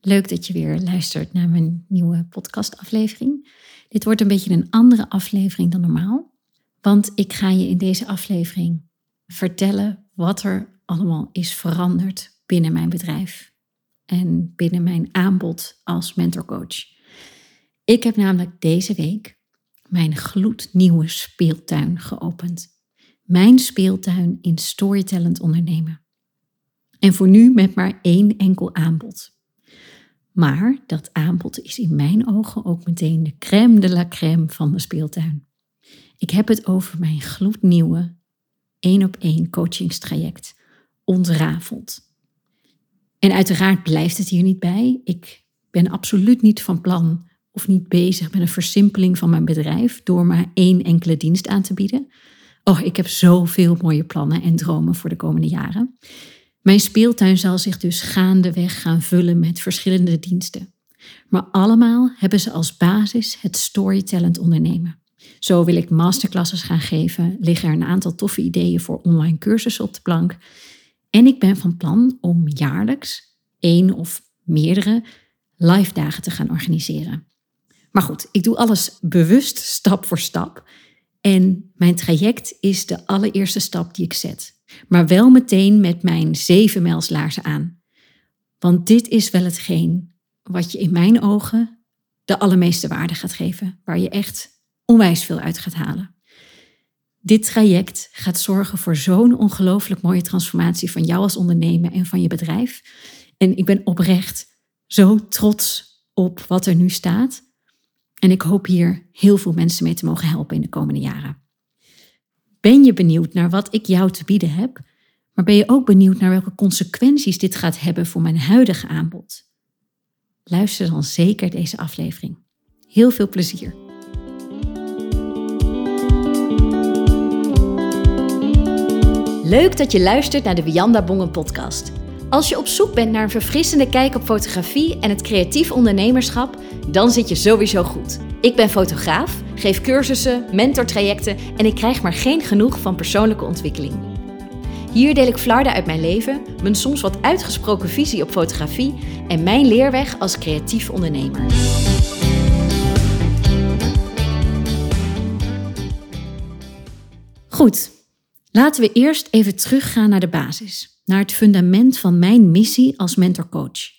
Leuk dat je weer luistert naar mijn nieuwe podcastaflevering. Dit wordt een beetje een andere aflevering dan normaal, want ik ga je in deze aflevering vertellen wat er allemaal is veranderd binnen mijn bedrijf en binnen mijn aanbod als mentorcoach. Ik heb namelijk deze week mijn gloednieuwe speeltuin geopend. Mijn speeltuin in storytellend ondernemen. En voor nu met maar één enkel aanbod. Maar dat aanbod is in mijn ogen ook meteen de crème de la crème van de speeltuin. Ik heb het over mijn gloednieuwe één op één coachingstraject ontrafeld. En uiteraard blijft het hier niet bij. Ik ben absoluut niet van plan of niet bezig met een versimpeling van mijn bedrijf door maar één enkele dienst aan te bieden. Oh, ik heb zoveel mooie plannen en dromen voor de komende jaren. Mijn speeltuin zal zich dus gaandeweg gaan vullen met verschillende diensten. Maar allemaal hebben ze als basis het storytellend ondernemen. Zo wil ik masterclasses gaan geven, liggen er een aantal toffe ideeën voor online cursussen op de plank. En ik ben van plan om jaarlijks één of meerdere live dagen te gaan organiseren. Maar goed, ik doe alles bewust stap voor stap. En mijn traject is de allereerste stap die ik zet. Maar wel meteen met mijn zeven mijlslaarzen aan. Want dit is wel hetgeen wat je in mijn ogen de allermeeste waarde gaat geven. Waar je echt onwijs veel uit gaat halen. Dit traject gaat zorgen voor zo'n ongelooflijk mooie transformatie van jou als ondernemer en van je bedrijf. En ik ben oprecht zo trots op wat er nu staat. En ik hoop hier heel veel mensen mee te mogen helpen in de komende jaren. Ben je benieuwd naar wat ik jou te bieden heb? Maar ben je ook benieuwd naar welke consequenties dit gaat hebben voor mijn huidige aanbod? Luister dan zeker deze aflevering. Heel veel plezier. Leuk dat je luistert naar de Wianda Bongen podcast. Als je op zoek bent naar een verfrissende kijk op fotografie en het creatief ondernemerschap, dan zit je sowieso goed. Ik ben fotograaf, geef cursussen, mentortrajecten en ik krijg maar geen genoeg van persoonlijke ontwikkeling. Hier deel ik flarden uit mijn leven, mijn soms wat uitgesproken visie op fotografie en mijn leerweg als creatief ondernemer. Goed, laten we eerst even teruggaan naar de basis, naar het fundament van mijn missie als mentorcoach.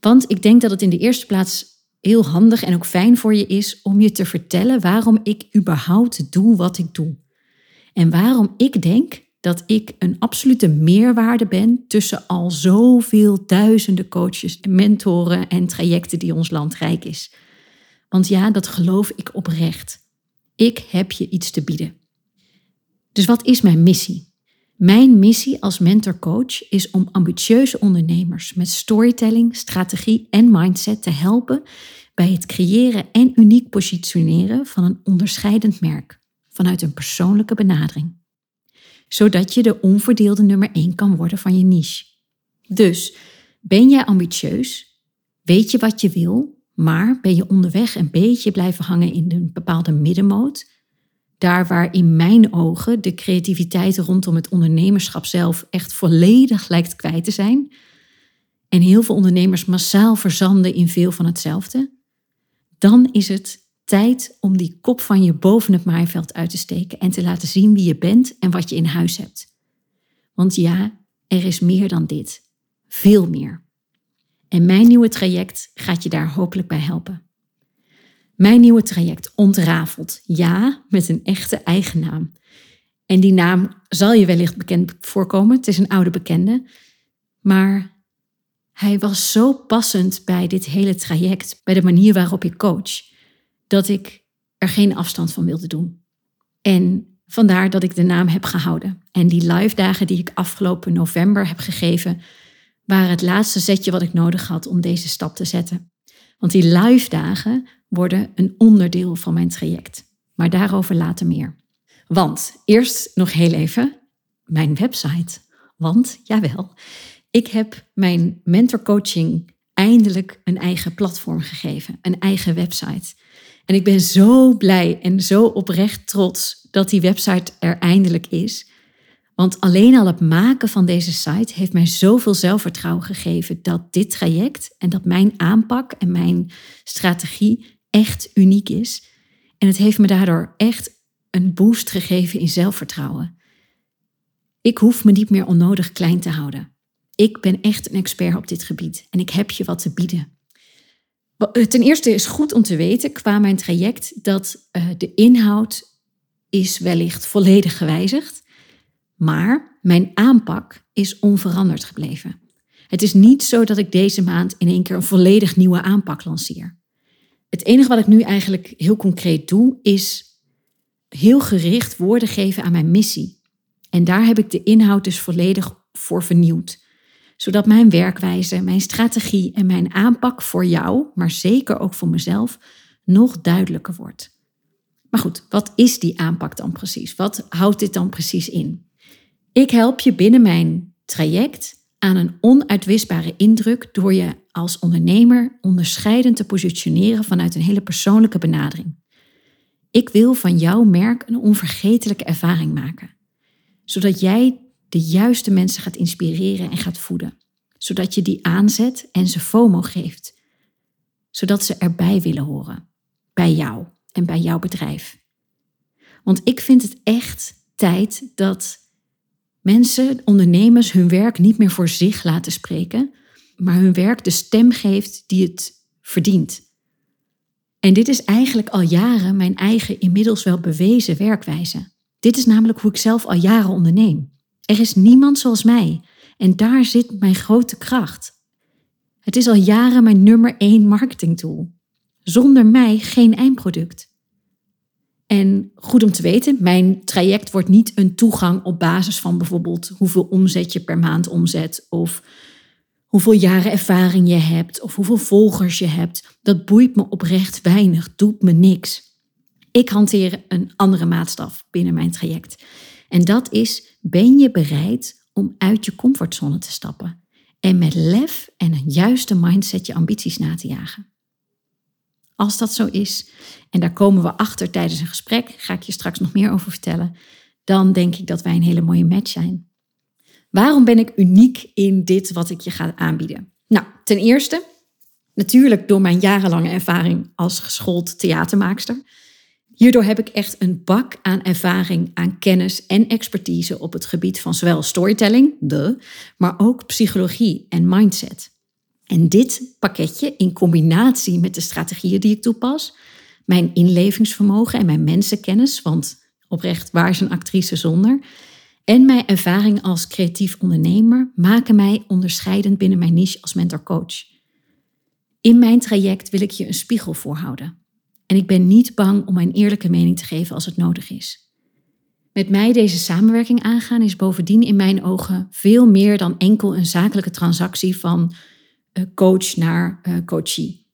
Want ik denk dat het in de eerste plaats heel handig en ook fijn voor je is om je te vertellen waarom ik überhaupt doe wat ik doe. En waarom ik denk dat ik een absolute meerwaarde ben tussen al zoveel duizenden coaches, mentoren en trajecten die ons land rijk is. Want ja, dat geloof ik oprecht. Ik heb je iets te bieden. Dus wat is mijn missie? Mijn missie als mentorcoach is om ambitieuze ondernemers met storytelling, strategie en mindset te helpen bij het creëren en uniek positioneren van een onderscheidend merk vanuit een persoonlijke benadering. Zodat je de onverdeelde nummer 1 kan worden van je niche. Dus ben jij ambitieus? Weet je wat je wil, maar ben je onderweg een beetje blijven hangen in een bepaalde middenmoot? Daar waar in mijn ogen de creativiteit rondom het ondernemerschap zelf echt volledig lijkt kwijt te zijn. En heel veel ondernemers massaal verzanden in veel van hetzelfde. Dan is het tijd om die kop van je boven het maaiveld uit te steken en te laten zien wie je bent en wat je in huis hebt. Want ja, er is meer dan dit. Veel meer. En mijn nieuwe traject gaat je daar hopelijk bij helpen. Mijn nieuwe traject ontrafelt, ja, met een echte eigen naam. En die naam zal je wellicht bekend voorkomen, het is een oude bekende. Maar hij was zo passend bij dit hele traject, bij de manier waarop ik coach, dat ik er geen afstand van wilde doen. En vandaar dat ik de naam heb gehouden. En die live dagen die ik afgelopen november heb gegeven, waren het laatste zetje wat ik nodig had om deze stap te zetten. Want die live dagen worden een onderdeel van mijn traject. Maar daarover later meer. Want eerst nog heel even mijn website. Want jawel, ik heb mijn mentorcoaching eindelijk een eigen platform gegeven, een eigen website. En ik ben zo blij en zo oprecht trots dat die website er eindelijk is. Want alleen al het maken van deze site heeft mij zoveel zelfvertrouwen gegeven dat dit traject en dat mijn aanpak en mijn strategie echt uniek is. En het heeft me daardoor echt een boost gegeven in zelfvertrouwen. Ik hoef me niet meer onnodig klein te houden. Ik ben echt een expert op dit gebied en ik heb je wat te bieden. Ten eerste is goed om te weten qua mijn traject dat uh, de inhoud is wellicht volledig gewijzigd, maar mijn aanpak is onveranderd gebleven. Het is niet zo dat ik deze maand in één keer een volledig nieuwe aanpak lanceer. Het enige wat ik nu eigenlijk heel concreet doe, is heel gericht woorden geven aan mijn missie. En daar heb ik de inhoud dus volledig voor vernieuwd. Zodat mijn werkwijze, mijn strategie en mijn aanpak voor jou, maar zeker ook voor mezelf, nog duidelijker wordt. Maar goed, wat is die aanpak dan precies? Wat houdt dit dan precies in? Ik help je binnen mijn traject aan een onuitwisbare indruk door je als ondernemer onderscheidend te positioneren vanuit een hele persoonlijke benadering. Ik wil van jouw merk een onvergetelijke ervaring maken, zodat jij de juiste mensen gaat inspireren en gaat voeden, zodat je die aanzet en ze FOMO geeft, zodat ze erbij willen horen, bij jou en bij jouw bedrijf. Want ik vind het echt tijd dat mensen, ondernemers, hun werk niet meer voor zich laten spreken, maar hun werk de stem geeft die het verdient. En dit is eigenlijk al jaren mijn eigen inmiddels wel bewezen werkwijze. Dit is namelijk hoe ik zelf al jaren onderneem. Er is niemand zoals mij en daar zit mijn grote kracht. Het is al jaren mijn nummer één marketingtool. Zonder mij geen eindproduct. En goed om te weten, mijn traject wordt niet een toegang op basis van bijvoorbeeld hoeveel omzet je per maand omzet of hoeveel jaren ervaring je hebt of hoeveel volgers je hebt. Dat boeit me oprecht weinig, doet me niks. Ik hanteer een andere maatstaf binnen mijn traject. En dat is, ben je bereid om uit je comfortzone te stappen en met lef en een juiste mindset je ambities na te jagen? Als dat zo is, en daar komen we achter tijdens een gesprek, ga ik je straks nog meer over vertellen, dan denk ik dat wij een hele mooie match zijn. Waarom ben ik uniek in dit wat ik je ga aanbieden? Nou, ten eerste, natuurlijk door mijn jarenlange ervaring als geschoold theatermaakster. Hierdoor heb ik echt een bak aan ervaring, aan kennis en expertise op het gebied van zowel storytelling, de, maar ook psychologie en mindset. En dit pakketje in combinatie met de strategieën die ik toepas, mijn inlevingsvermogen en mijn mensenkennis, want oprecht, waar is een actrice zonder? En mijn ervaring als creatief ondernemer maken mij onderscheidend binnen mijn niche als mentor-coach. In mijn traject wil ik je een spiegel voorhouden. En ik ben niet bang om mijn eerlijke mening te geven als het nodig is. Met mij deze samenwerking aangaan is bovendien in mijn ogen veel meer dan enkel een zakelijke transactie van coach naar uh, coachie.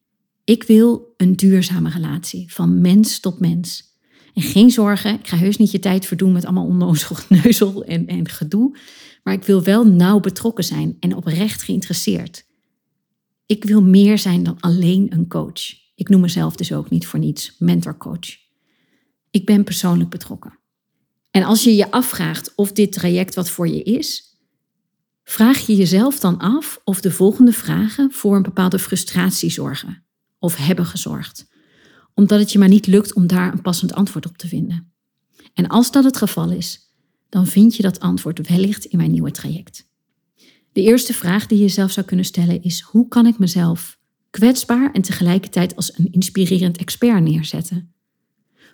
Ik wil een duurzame relatie van mens tot mens. En geen zorgen, ik ga heus niet je tijd verdoen met allemaal onnozel neuzel en, en gedoe. Maar ik wil wel nauw betrokken zijn en oprecht geïnteresseerd. Ik wil meer zijn dan alleen een coach. Ik noem mezelf dus ook niet voor niets mentorcoach. Ik ben persoonlijk betrokken. En als je je afvraagt of dit traject wat voor je is, vraag je jezelf dan af of de volgende vragen voor een bepaalde frustratie zorgen of hebben gezorgd omdat het je maar niet lukt om daar een passend antwoord op te vinden. En als dat het geval is, dan vind je dat antwoord wellicht in mijn nieuwe traject. De eerste vraag die je jezelf zou kunnen stellen is: hoe kan ik mezelf kwetsbaar en tegelijkertijd als een inspirerend expert neerzetten?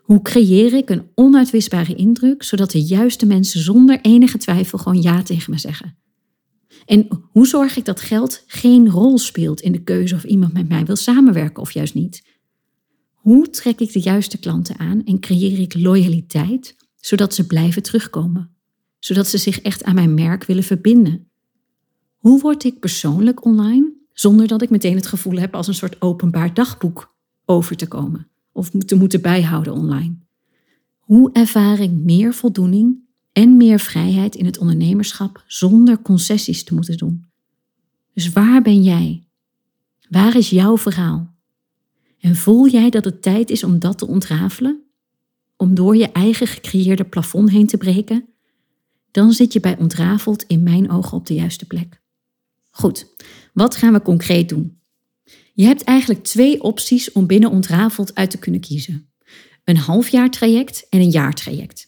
Hoe creëer ik een onuitwisbare indruk zodat de juiste mensen zonder enige twijfel gewoon ja tegen me zeggen? En hoe zorg ik dat geld geen rol speelt in de keuze of iemand met mij wil samenwerken of juist niet? Hoe trek ik de juiste klanten aan en creëer ik loyaliteit, zodat ze blijven terugkomen? Zodat ze zich echt aan mijn merk willen verbinden? Hoe word ik persoonlijk online zonder dat ik meteen het gevoel heb als een soort openbaar dagboek over te komen of te moeten bijhouden online? Hoe ervaar ik meer voldoening en meer vrijheid in het ondernemerschap zonder concessies te moeten doen? Dus waar ben jij? Waar is jouw verhaal? En voel jij dat het tijd is om dat te ontrafelen? Om door je eigen gecreëerde plafond heen te breken? dan zit je bij ontrafeld in mijn ogen op de juiste plek. Goed, wat gaan we concreet doen? Je hebt eigenlijk twee opties om binnen ontrafeld uit te kunnen kiezen. Een halfjaartraject en een jaartraject.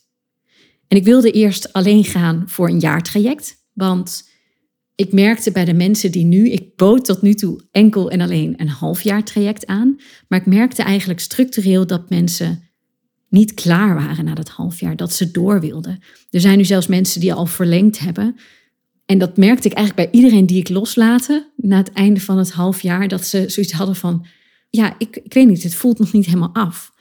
En ik wilde eerst alleen gaan voor een jaartraject, want ik merkte bij de mensen die nu, ik bood tot nu toe enkel en alleen een halfjaartraject aan, maar ik merkte eigenlijk structureel dat mensen niet klaar waren na dat half jaar, dat ze door wilden. Er zijn nu zelfs mensen die al verlengd hebben. En dat merkte ik eigenlijk bij iedereen die ik loslaten na het einde van het half jaar, dat ze zoiets hadden van, ja, ik, ik weet niet, het voelt nog niet helemaal af.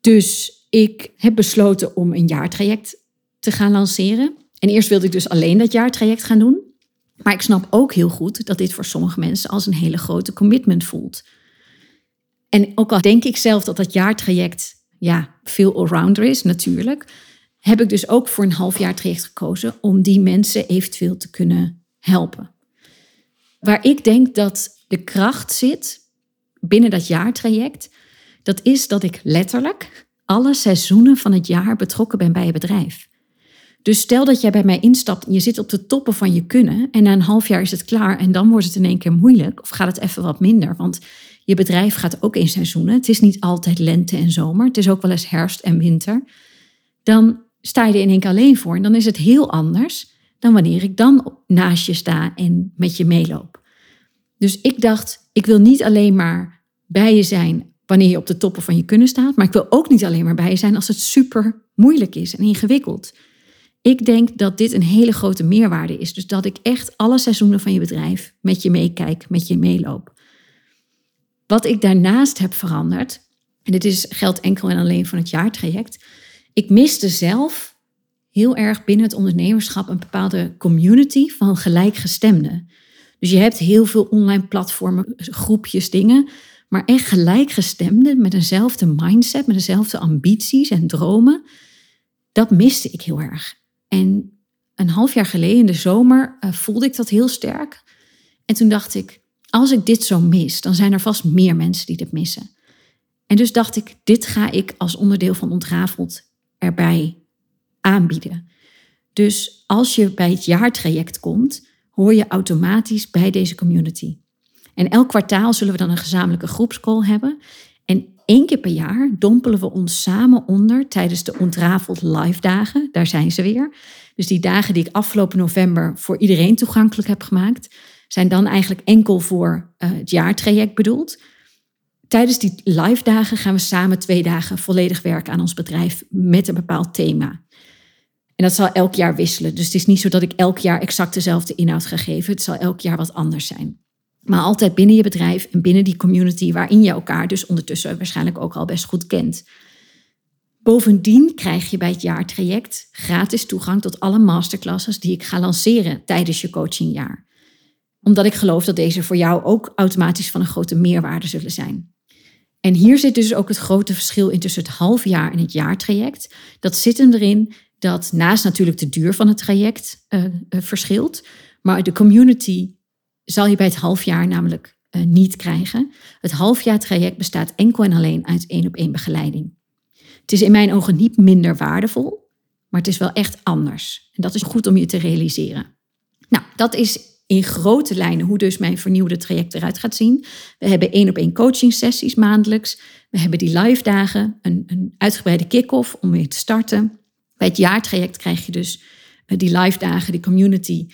Dus ik heb besloten om een jaartraject te gaan lanceren. En eerst wilde ik dus alleen dat jaartraject gaan doen. Maar ik snap ook heel goed dat dit voor sommige mensen als een hele grote commitment voelt. En ook al denk ik zelf dat dat jaartraject ja, veel allrounder is, natuurlijk, heb ik dus ook voor een half traject gekozen om die mensen eventueel te kunnen helpen. Waar ik denk dat de kracht zit binnen dat jaartraject, dat is dat ik letterlijk alle seizoenen van het jaar betrokken ben bij je bedrijf. Dus stel dat jij bij mij instapt en je zit op de toppen van je kunnen en na een half jaar is het klaar en dan wordt het in één keer moeilijk of gaat het even wat minder. Want je bedrijf gaat ook in seizoenen. Het is niet altijd lente en zomer. Het is ook wel eens herfst en winter. Dan sta je er in één keer alleen voor. En dan is het heel anders dan wanneer ik dan naast je sta en met je meeloop. Dus ik dacht, ik wil niet alleen maar bij je zijn wanneer je op de toppen van je kunnen staat. Maar ik wil ook niet alleen maar bij je zijn als het super moeilijk is en ingewikkeld. Ik denk dat dit een hele grote meerwaarde is. Dus dat ik echt alle seizoenen van je bedrijf met je meekijk, met je meeloop. Wat ik daarnaast heb veranderd, en dit is, geldt enkel en alleen van het jaartraject, ik miste zelf heel erg binnen het ondernemerschap een bepaalde community van gelijkgestemden. Dus je hebt heel veel online platformen, groepjes, dingen, maar echt gelijkgestemden met eenzelfde mindset, met dezelfde ambities en dromen. Dat miste ik heel erg. En een half jaar geleden in de zomer uh, voelde ik dat heel sterk. En toen dacht ik, als ik dit zo mis, dan zijn er vast meer mensen die dit missen. En dus dacht ik, dit ga ik als onderdeel van Ontrafeld erbij aanbieden. Dus als je bij het jaartraject komt, hoor je automatisch bij deze community. En elk kwartaal zullen we dan een gezamenlijke groepscall hebben. En één keer per jaar dompelen we ons samen onder tijdens de Ontrafeld live dagen. Daar zijn ze weer. Dus die dagen die ik afgelopen november voor iedereen toegankelijk heb gemaakt zijn dan eigenlijk enkel voor uh, het jaartraject bedoeld. Tijdens die live dagen gaan we samen twee dagen volledig werken aan ons bedrijf met een bepaald thema. En dat zal elk jaar wisselen. Dus het is niet zo dat ik elk jaar exact dezelfde inhoud ga geven. Het zal elk jaar wat anders zijn. Maar altijd binnen je bedrijf en binnen die community waarin je elkaar dus ondertussen waarschijnlijk ook al best goed kent. Bovendien krijg je bij het jaartraject gratis toegang tot alle masterclasses die ik ga lanceren tijdens je coachingjaar omdat ik geloof dat deze voor jou ook automatisch van een grote meerwaarde zullen zijn. En hier zit dus ook het grote verschil in tussen het halfjaar en het jaartraject. Dat zit hem erin dat naast natuurlijk de duur van het traject uh, uh, verschilt, maar de community zal je bij het halfjaar namelijk uh, niet krijgen. Het halfjaartraject bestaat enkel en alleen uit één op één begeleiding. Het is in mijn ogen niet minder waardevol, maar het is wel echt anders. En dat is goed om je te realiseren. Nou, dat is in grote lijnen hoe dus mijn vernieuwde traject eruit gaat zien. We hebben één op één coaching sessies maandelijks. We hebben die live dagen, een, een uitgebreide kick-off om weer te starten. Bij het jaartraject krijg je dus uh, die live dagen, die community,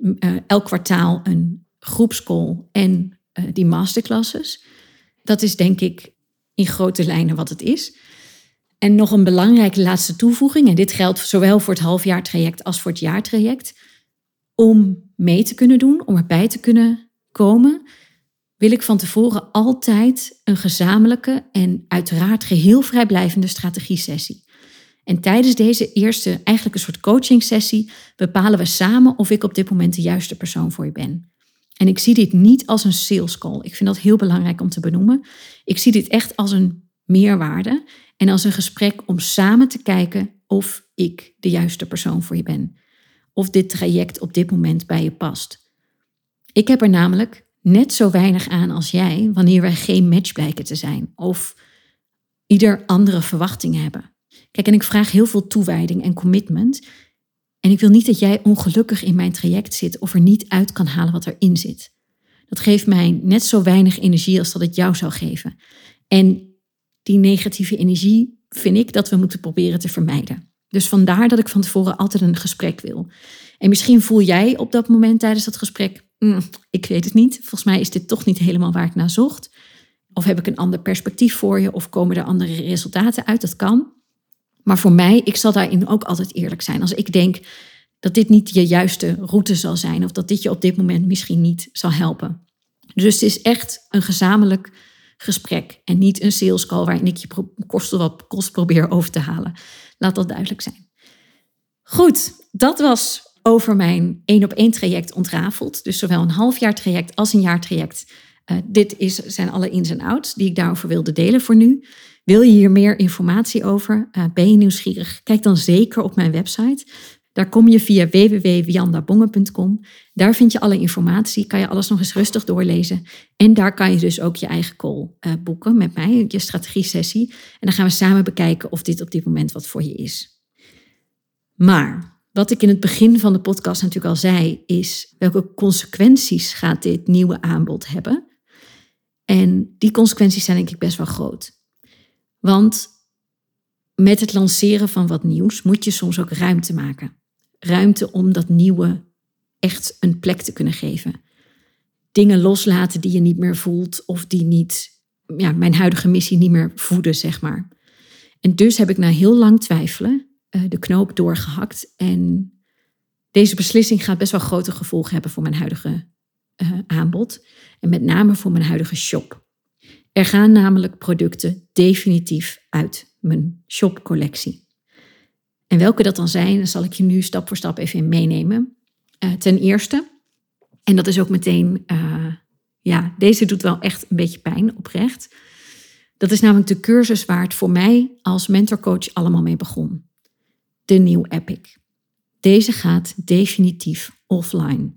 uh, elk kwartaal een groepscall en uh, die masterclasses. Dat is denk ik in grote lijnen wat het is. En nog een belangrijke laatste toevoeging, en dit geldt zowel voor het halfjaartraject als voor het jaartraject om mee te kunnen doen, om erbij te kunnen komen, wil ik van tevoren altijd een gezamenlijke en uiteraard geheel vrijblijvende strategie-sessie. En tijdens deze eerste, eigenlijk een soort coaching sessie, bepalen we samen of ik op dit moment de juiste persoon voor je ben. En ik zie dit niet als een sales call. Ik vind dat heel belangrijk om te benoemen. Ik zie dit echt als een meerwaarde en als een gesprek om samen te kijken of ik de juiste persoon voor je ben of dit traject op dit moment bij je past. Ik heb er namelijk net zo weinig aan als jij wanneer wij geen match blijken te zijn of ieder andere verwachtingen hebben. Kijk, en ik vraag heel veel toewijding en commitment. En ik wil niet dat jij ongelukkig in mijn traject zit of er niet uit kan halen wat erin zit. Dat geeft mij net zo weinig energie als dat het jou zou geven. En die negatieve energie vind ik dat we moeten proberen te vermijden. Dus vandaar dat ik van tevoren altijd een gesprek wil. En misschien voel jij op dat moment tijdens dat gesprek, mm, ik weet het niet. Volgens mij is dit toch niet helemaal waar ik naar zocht. Of heb ik een ander perspectief voor je? Of komen er andere resultaten uit? Dat kan. Maar voor mij, ik zal daarin ook altijd eerlijk zijn. Als ik denk dat dit niet je juiste route zal zijn. Of dat dit je op dit moment misschien niet zal helpen. Dus het is echt een gezamenlijk gesprek. En niet een sales call waarin ik je kost wat kost probeer over te halen. Laat dat duidelijk zijn. Goed, dat was over mijn één op één traject ontrafeld. Dus zowel een half jaar traject als een jaar traject. Uh, dit is, zijn alle ins en outs die ik daarover wilde delen voor nu. Wil je hier meer informatie over? Uh, ben je nieuwsgierig? Kijk dan zeker op mijn website. Daar kom je via www.wiandabongen.com. Daar vind je alle informatie, kan je alles nog eens rustig doorlezen. En daar kan je dus ook je eigen call uh, boeken met mij, je strategie-sessie. En dan gaan we samen bekijken of dit op dit moment wat voor je is. Maar wat ik in het begin van de podcast natuurlijk al zei, is welke consequenties gaat dit nieuwe aanbod hebben? En die consequenties zijn denk ik best wel groot. Want met het lanceren van wat nieuws moet je soms ook ruimte maken. Ruimte om dat nieuwe echt een plek te kunnen geven. Dingen loslaten die je niet meer voelt of die niet, ja, mijn huidige missie niet meer voeden, zeg maar. En dus heb ik na heel lang twijfelen uh, de knoop doorgehakt. En deze beslissing gaat best wel grote gevolgen hebben voor mijn huidige uh, aanbod. En met name voor mijn huidige shop. Er gaan namelijk producten definitief uit mijn shopcollectie. En welke dat dan zijn, dat zal ik je nu stap voor stap even meenemen. Uh, ten eerste, en dat is ook meteen, uh, ja, deze doet wel echt een beetje pijn, oprecht. Dat is namelijk de cursus waar het voor mij als mentorcoach allemaal mee begon. De New Epic. Deze gaat definitief offline.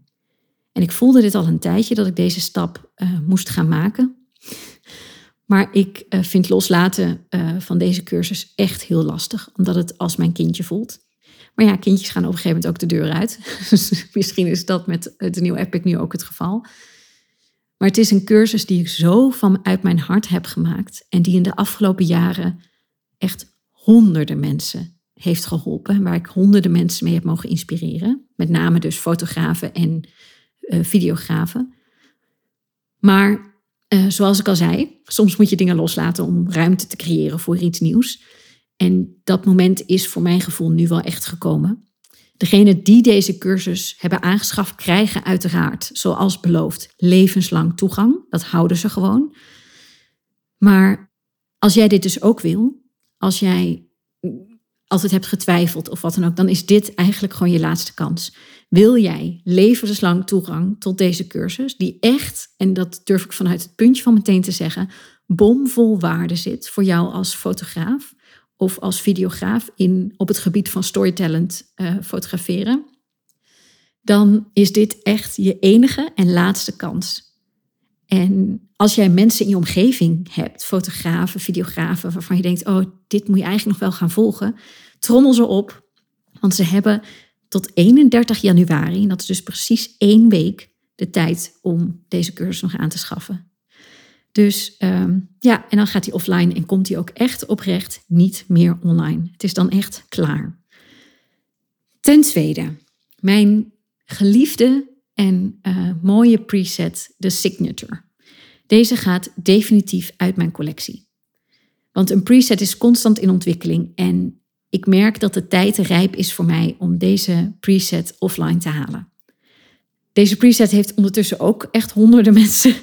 En ik voelde dit al een tijdje dat ik deze stap uh, moest gaan maken. Maar ik uh, vind loslaten uh, van deze cursus echt heel lastig, omdat het als mijn kindje voelt. Maar ja, kindjes gaan op een gegeven moment ook de deur uit. Dus misschien is dat met de nieuwe Epic nu ook het geval. Maar het is een cursus die ik zo vanuit mijn hart heb gemaakt en die in de afgelopen jaren echt honderden mensen heeft geholpen. Waar ik honderden mensen mee heb mogen inspireren. Met name dus fotografen en uh, videografen. Maar uh, zoals ik al zei, soms moet je dingen loslaten om ruimte te creëren voor iets nieuws. En dat moment is voor mijn gevoel nu wel echt gekomen. Degenen die deze cursus hebben aangeschaft, krijgen uiteraard, zoals beloofd, levenslang toegang. Dat houden ze gewoon. Maar als jij dit dus ook wil, als jij altijd hebt getwijfeld of wat dan ook, dan is dit eigenlijk gewoon je laatste kans. Wil jij levenslang toegang tot deze cursus, die echt, en dat durf ik vanuit het puntje van meteen te zeggen, bomvol waarde zit voor jou als fotograaf of als videograaf in, op het gebied van storytelling uh, fotograferen, dan is dit echt je enige en laatste kans. En als jij mensen in je omgeving hebt, fotografen, videografen, waarvan je denkt, oh, dit moet je eigenlijk nog wel gaan volgen, trommel ze op. Want ze hebben tot 31 januari, en dat is dus precies één week, de tijd om deze cursus nog aan te schaffen. Dus um, ja, en dan gaat hij offline en komt hij ook echt oprecht niet meer online. Het is dan echt klaar. Ten tweede, mijn geliefde en uh, mooie preset, de Signature. Deze gaat definitief uit mijn collectie. Want een preset is constant in ontwikkeling en ik merk dat de tijd rijp is voor mij om deze preset offline te halen. Deze preset heeft ondertussen ook echt honderden mensen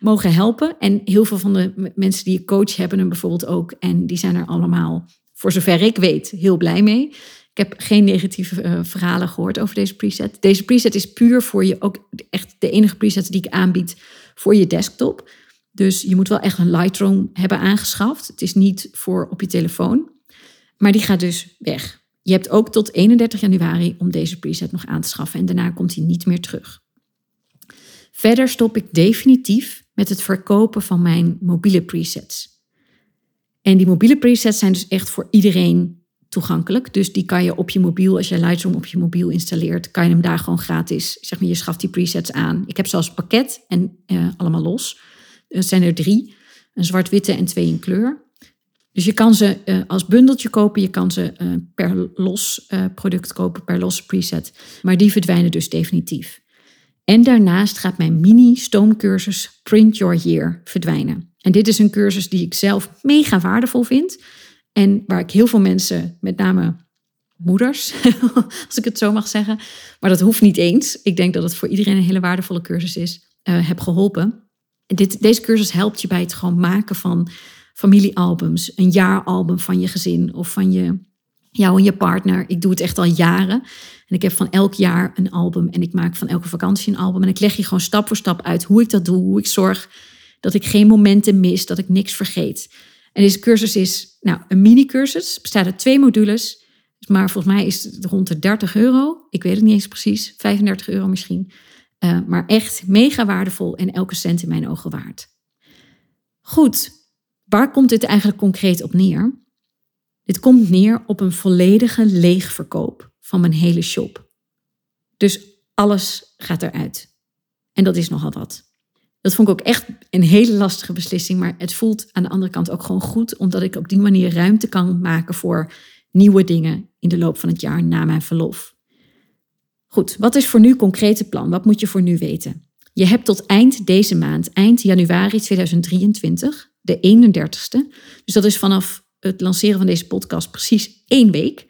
mogen helpen. En heel veel van de mensen die ik coach hebben hem bijvoorbeeld ook. En die zijn er allemaal, voor zover ik weet, heel blij mee. Ik heb geen negatieve uh, verhalen gehoord over deze preset. Deze preset is puur voor je, ook echt de enige preset die ik aanbied voor je desktop. Dus je moet wel echt een Lightroom hebben aangeschaft. Het is niet voor op je telefoon. Maar die gaat dus weg. Je hebt ook tot 31 januari om deze preset nog aan te schaffen en daarna komt hij niet meer terug. Verder stop ik definitief met het verkopen van mijn mobiele presets. En die mobiele presets zijn dus echt voor iedereen toegankelijk. Dus die kan je op je mobiel, als je Lightroom op je mobiel installeert, kan je hem daar gewoon gratis, zeg maar, je schaft die presets aan. Ik heb zelfs pakket en uh, allemaal los. Er zijn er drie, een zwart-witte en twee in kleur. Dus je kan ze uh, als bundeltje kopen, je kan ze uh, per los product kopen, per losse preset. Maar die verdwijnen dus definitief. En daarnaast gaat mijn mini-stoomcursus Print Your Year verdwijnen. En dit is een cursus die ik zelf mega waardevol vind. En waar ik heel veel mensen, met name moeders, als ik het zo mag zeggen, maar dat hoeft niet eens. Ik denk dat het voor iedereen een hele waardevolle cursus is, heb geholpen. Dit, deze cursus helpt je bij het gewoon maken van familiealbums, een jaaralbum van je gezin of van je, jou en je partner. Ik doe het echt al jaren. En ik heb van elk jaar een album en ik maak van elke vakantie een album. En ik leg je gewoon stap voor stap uit hoe ik dat doe, hoe ik zorg dat ik geen momenten mis, dat ik niks vergeet. En deze cursus is nou, een mini-cursus, bestaat uit twee modules. Maar volgens mij is het rond de 30 euro. Ik weet het niet eens precies, 35 euro misschien. Uh, maar echt mega waardevol en elke cent in mijn ogen waard. Goed, waar komt dit eigenlijk concreet op neer? Dit komt neer op een volledige leegverkoop van mijn hele shop. Dus alles gaat eruit. En dat is nogal wat. Dat vond ik ook echt een hele lastige beslissing. Maar het voelt aan de andere kant ook gewoon goed, omdat ik op die manier ruimte kan maken voor nieuwe dingen in de loop van het jaar na mijn verlof. Goed, wat is voor nu concrete plan? Wat moet je voor nu weten? Je hebt tot eind deze maand, eind januari 2023, de 31ste. Dus dat is vanaf het lanceren van deze podcast precies één week.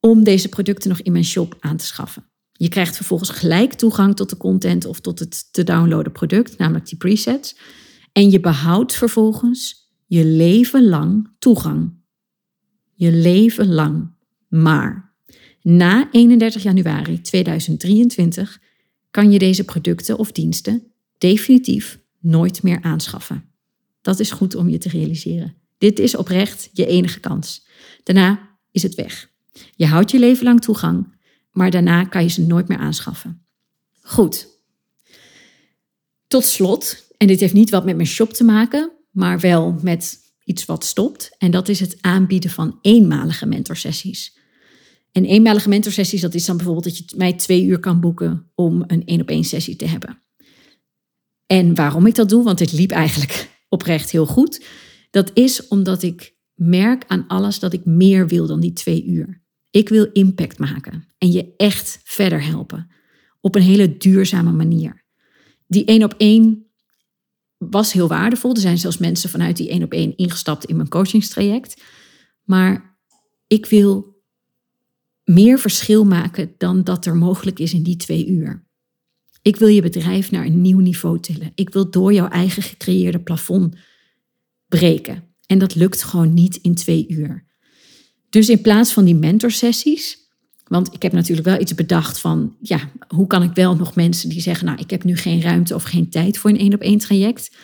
Om deze producten nog in mijn shop aan te schaffen. Je krijgt vervolgens gelijk toegang tot de content of tot het te downloaden product, namelijk die presets. En je behoudt vervolgens je leven lang toegang. Je leven lang. Maar na 31 januari 2023 kan je deze producten of diensten definitief nooit meer aanschaffen. Dat is goed om je te realiseren. Dit is oprecht je enige kans. Daarna is het weg. Je houdt je leven lang toegang maar daarna kan je ze nooit meer aanschaffen. Goed. Tot slot, en dit heeft niet wat met mijn shop te maken, maar wel met iets wat stopt. En dat is het aanbieden van eenmalige mentorsessies. En eenmalige mentorsessies, dat is dan bijvoorbeeld dat je mij twee uur kan boeken om een één op één sessie te hebben. En waarom ik dat doe, want dit liep eigenlijk oprecht heel goed. Dat is omdat ik merk aan alles dat ik meer wil dan die twee uur. Ik wil impact maken en je echt verder helpen. Op een hele duurzame manier. Die één op één was heel waardevol. Er zijn zelfs mensen vanuit die één op één ingestapt in mijn coachingstraject. Maar ik wil meer verschil maken dan dat er mogelijk is in die twee uur. Ik wil je bedrijf naar een nieuw niveau tillen. Ik wil door jouw eigen gecreëerde plafond breken. En dat lukt gewoon niet in twee uur. Dus in plaats van die mentorsessies, want ik heb natuurlijk wel iets bedacht van, ja, hoe kan ik wel nog mensen die zeggen, nou, ik heb nu geen ruimte of geen tijd voor een één op één traject,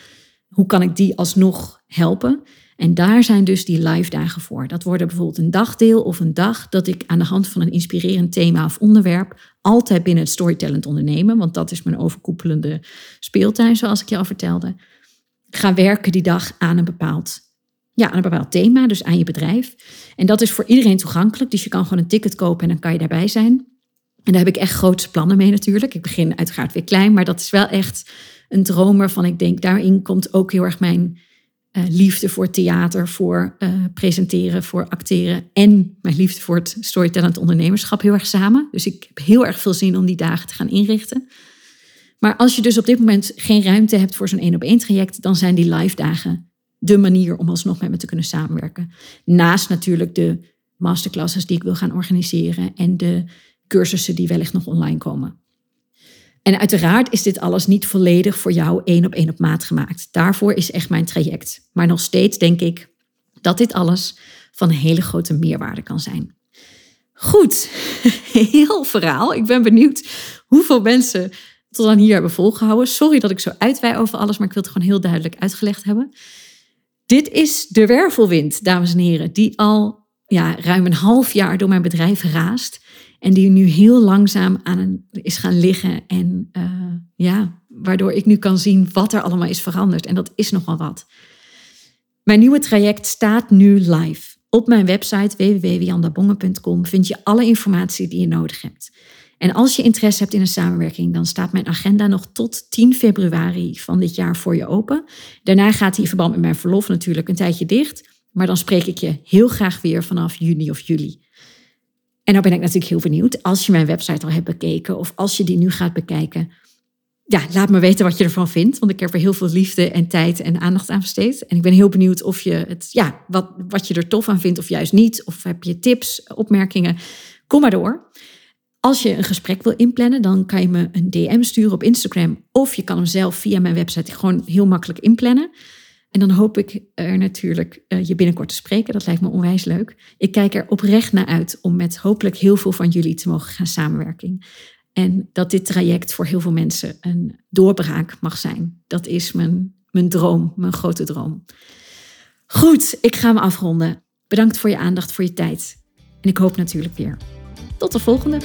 hoe kan ik die alsnog helpen? En daar zijn dus die live dagen voor. Dat worden bijvoorbeeld een dagdeel of een dag dat ik aan de hand van een inspirerend thema of onderwerp altijd binnen het storytellend ondernemen, want dat is mijn overkoepelende speeltuin, zoals ik je al vertelde, ga werken die dag aan een bepaald ja, aan een bepaald thema, dus aan je bedrijf. En dat is voor iedereen toegankelijk. Dus je kan gewoon een ticket kopen en dan kan je daarbij zijn. En daar heb ik echt grootste plannen mee natuurlijk. Ik begin uiteraard weer klein, maar dat is wel echt een droom waarvan ik denk, daarin komt ook heel erg mijn uh, liefde voor theater, voor uh, presenteren, voor acteren en mijn liefde voor het storytellend ondernemerschap heel erg samen. Dus ik heb heel erg veel zin om die dagen te gaan inrichten. Maar als je dus op dit moment geen ruimte hebt voor zo'n één op één traject, dan zijn die live dagen de manier om alsnog met me te kunnen samenwerken. Naast natuurlijk de masterclasses die ik wil gaan organiseren en de cursussen die wellicht nog online komen. En uiteraard is dit alles niet volledig voor jou één op één op maat gemaakt. Daarvoor is echt mijn traject. Maar nog steeds denk ik dat dit alles van hele grote meerwaarde kan zijn. Goed, heel verhaal. Ik ben benieuwd hoeveel mensen tot aan hier hebben volgehouden. Sorry dat ik zo uitwij over alles, maar ik wil het gewoon heel duidelijk uitgelegd hebben. Dit is de wervelwind, dames en heren, die al ja, ruim een half jaar door mijn bedrijf raast. En die nu heel langzaam aan een, is gaan liggen. En uh, ja, waardoor ik nu kan zien wat er allemaal is veranderd. En dat is nogal wat. Mijn nieuwe traject staat nu live Op mijn website www.wiandabongen.com vind je alle informatie die je nodig hebt. En als je interesse hebt in een samenwerking, dan staat mijn agenda nog tot 10 februari van dit jaar voor je open. Daarna gaat die in verband met mijn verlof natuurlijk een tijdje dicht. Maar dan spreek ik je heel graag weer vanaf juni of juli. En dan ben ik natuurlijk heel benieuwd, als je mijn website al hebt bekeken of als je die nu gaat bekijken, ja, laat me weten wat je ervan vindt. Want ik heb er heel veel liefde en tijd en aandacht aan besteed. En ik ben heel benieuwd of je het, ja, wat, wat je er tof aan vindt of juist niet. Of heb je tips, opmerkingen? Kom maar door. Als je een gesprek wil inplannen, dan kan je me een DM sturen op Instagram. Of je kan hem zelf via mijn website gewoon heel makkelijk inplannen. En dan hoop ik er natuurlijk uh, je binnenkort te spreken. Dat lijkt me onwijs leuk. Ik kijk er oprecht naar uit om met hopelijk heel veel van jullie te mogen gaan samenwerken. En dat dit traject voor heel veel mensen een doorbraak mag zijn. Dat is mijn, mijn droom, mijn grote droom. Goed, ik ga me afronden. Bedankt voor je aandacht, voor je tijd. En ik hoop natuurlijk weer. Tot de volgende.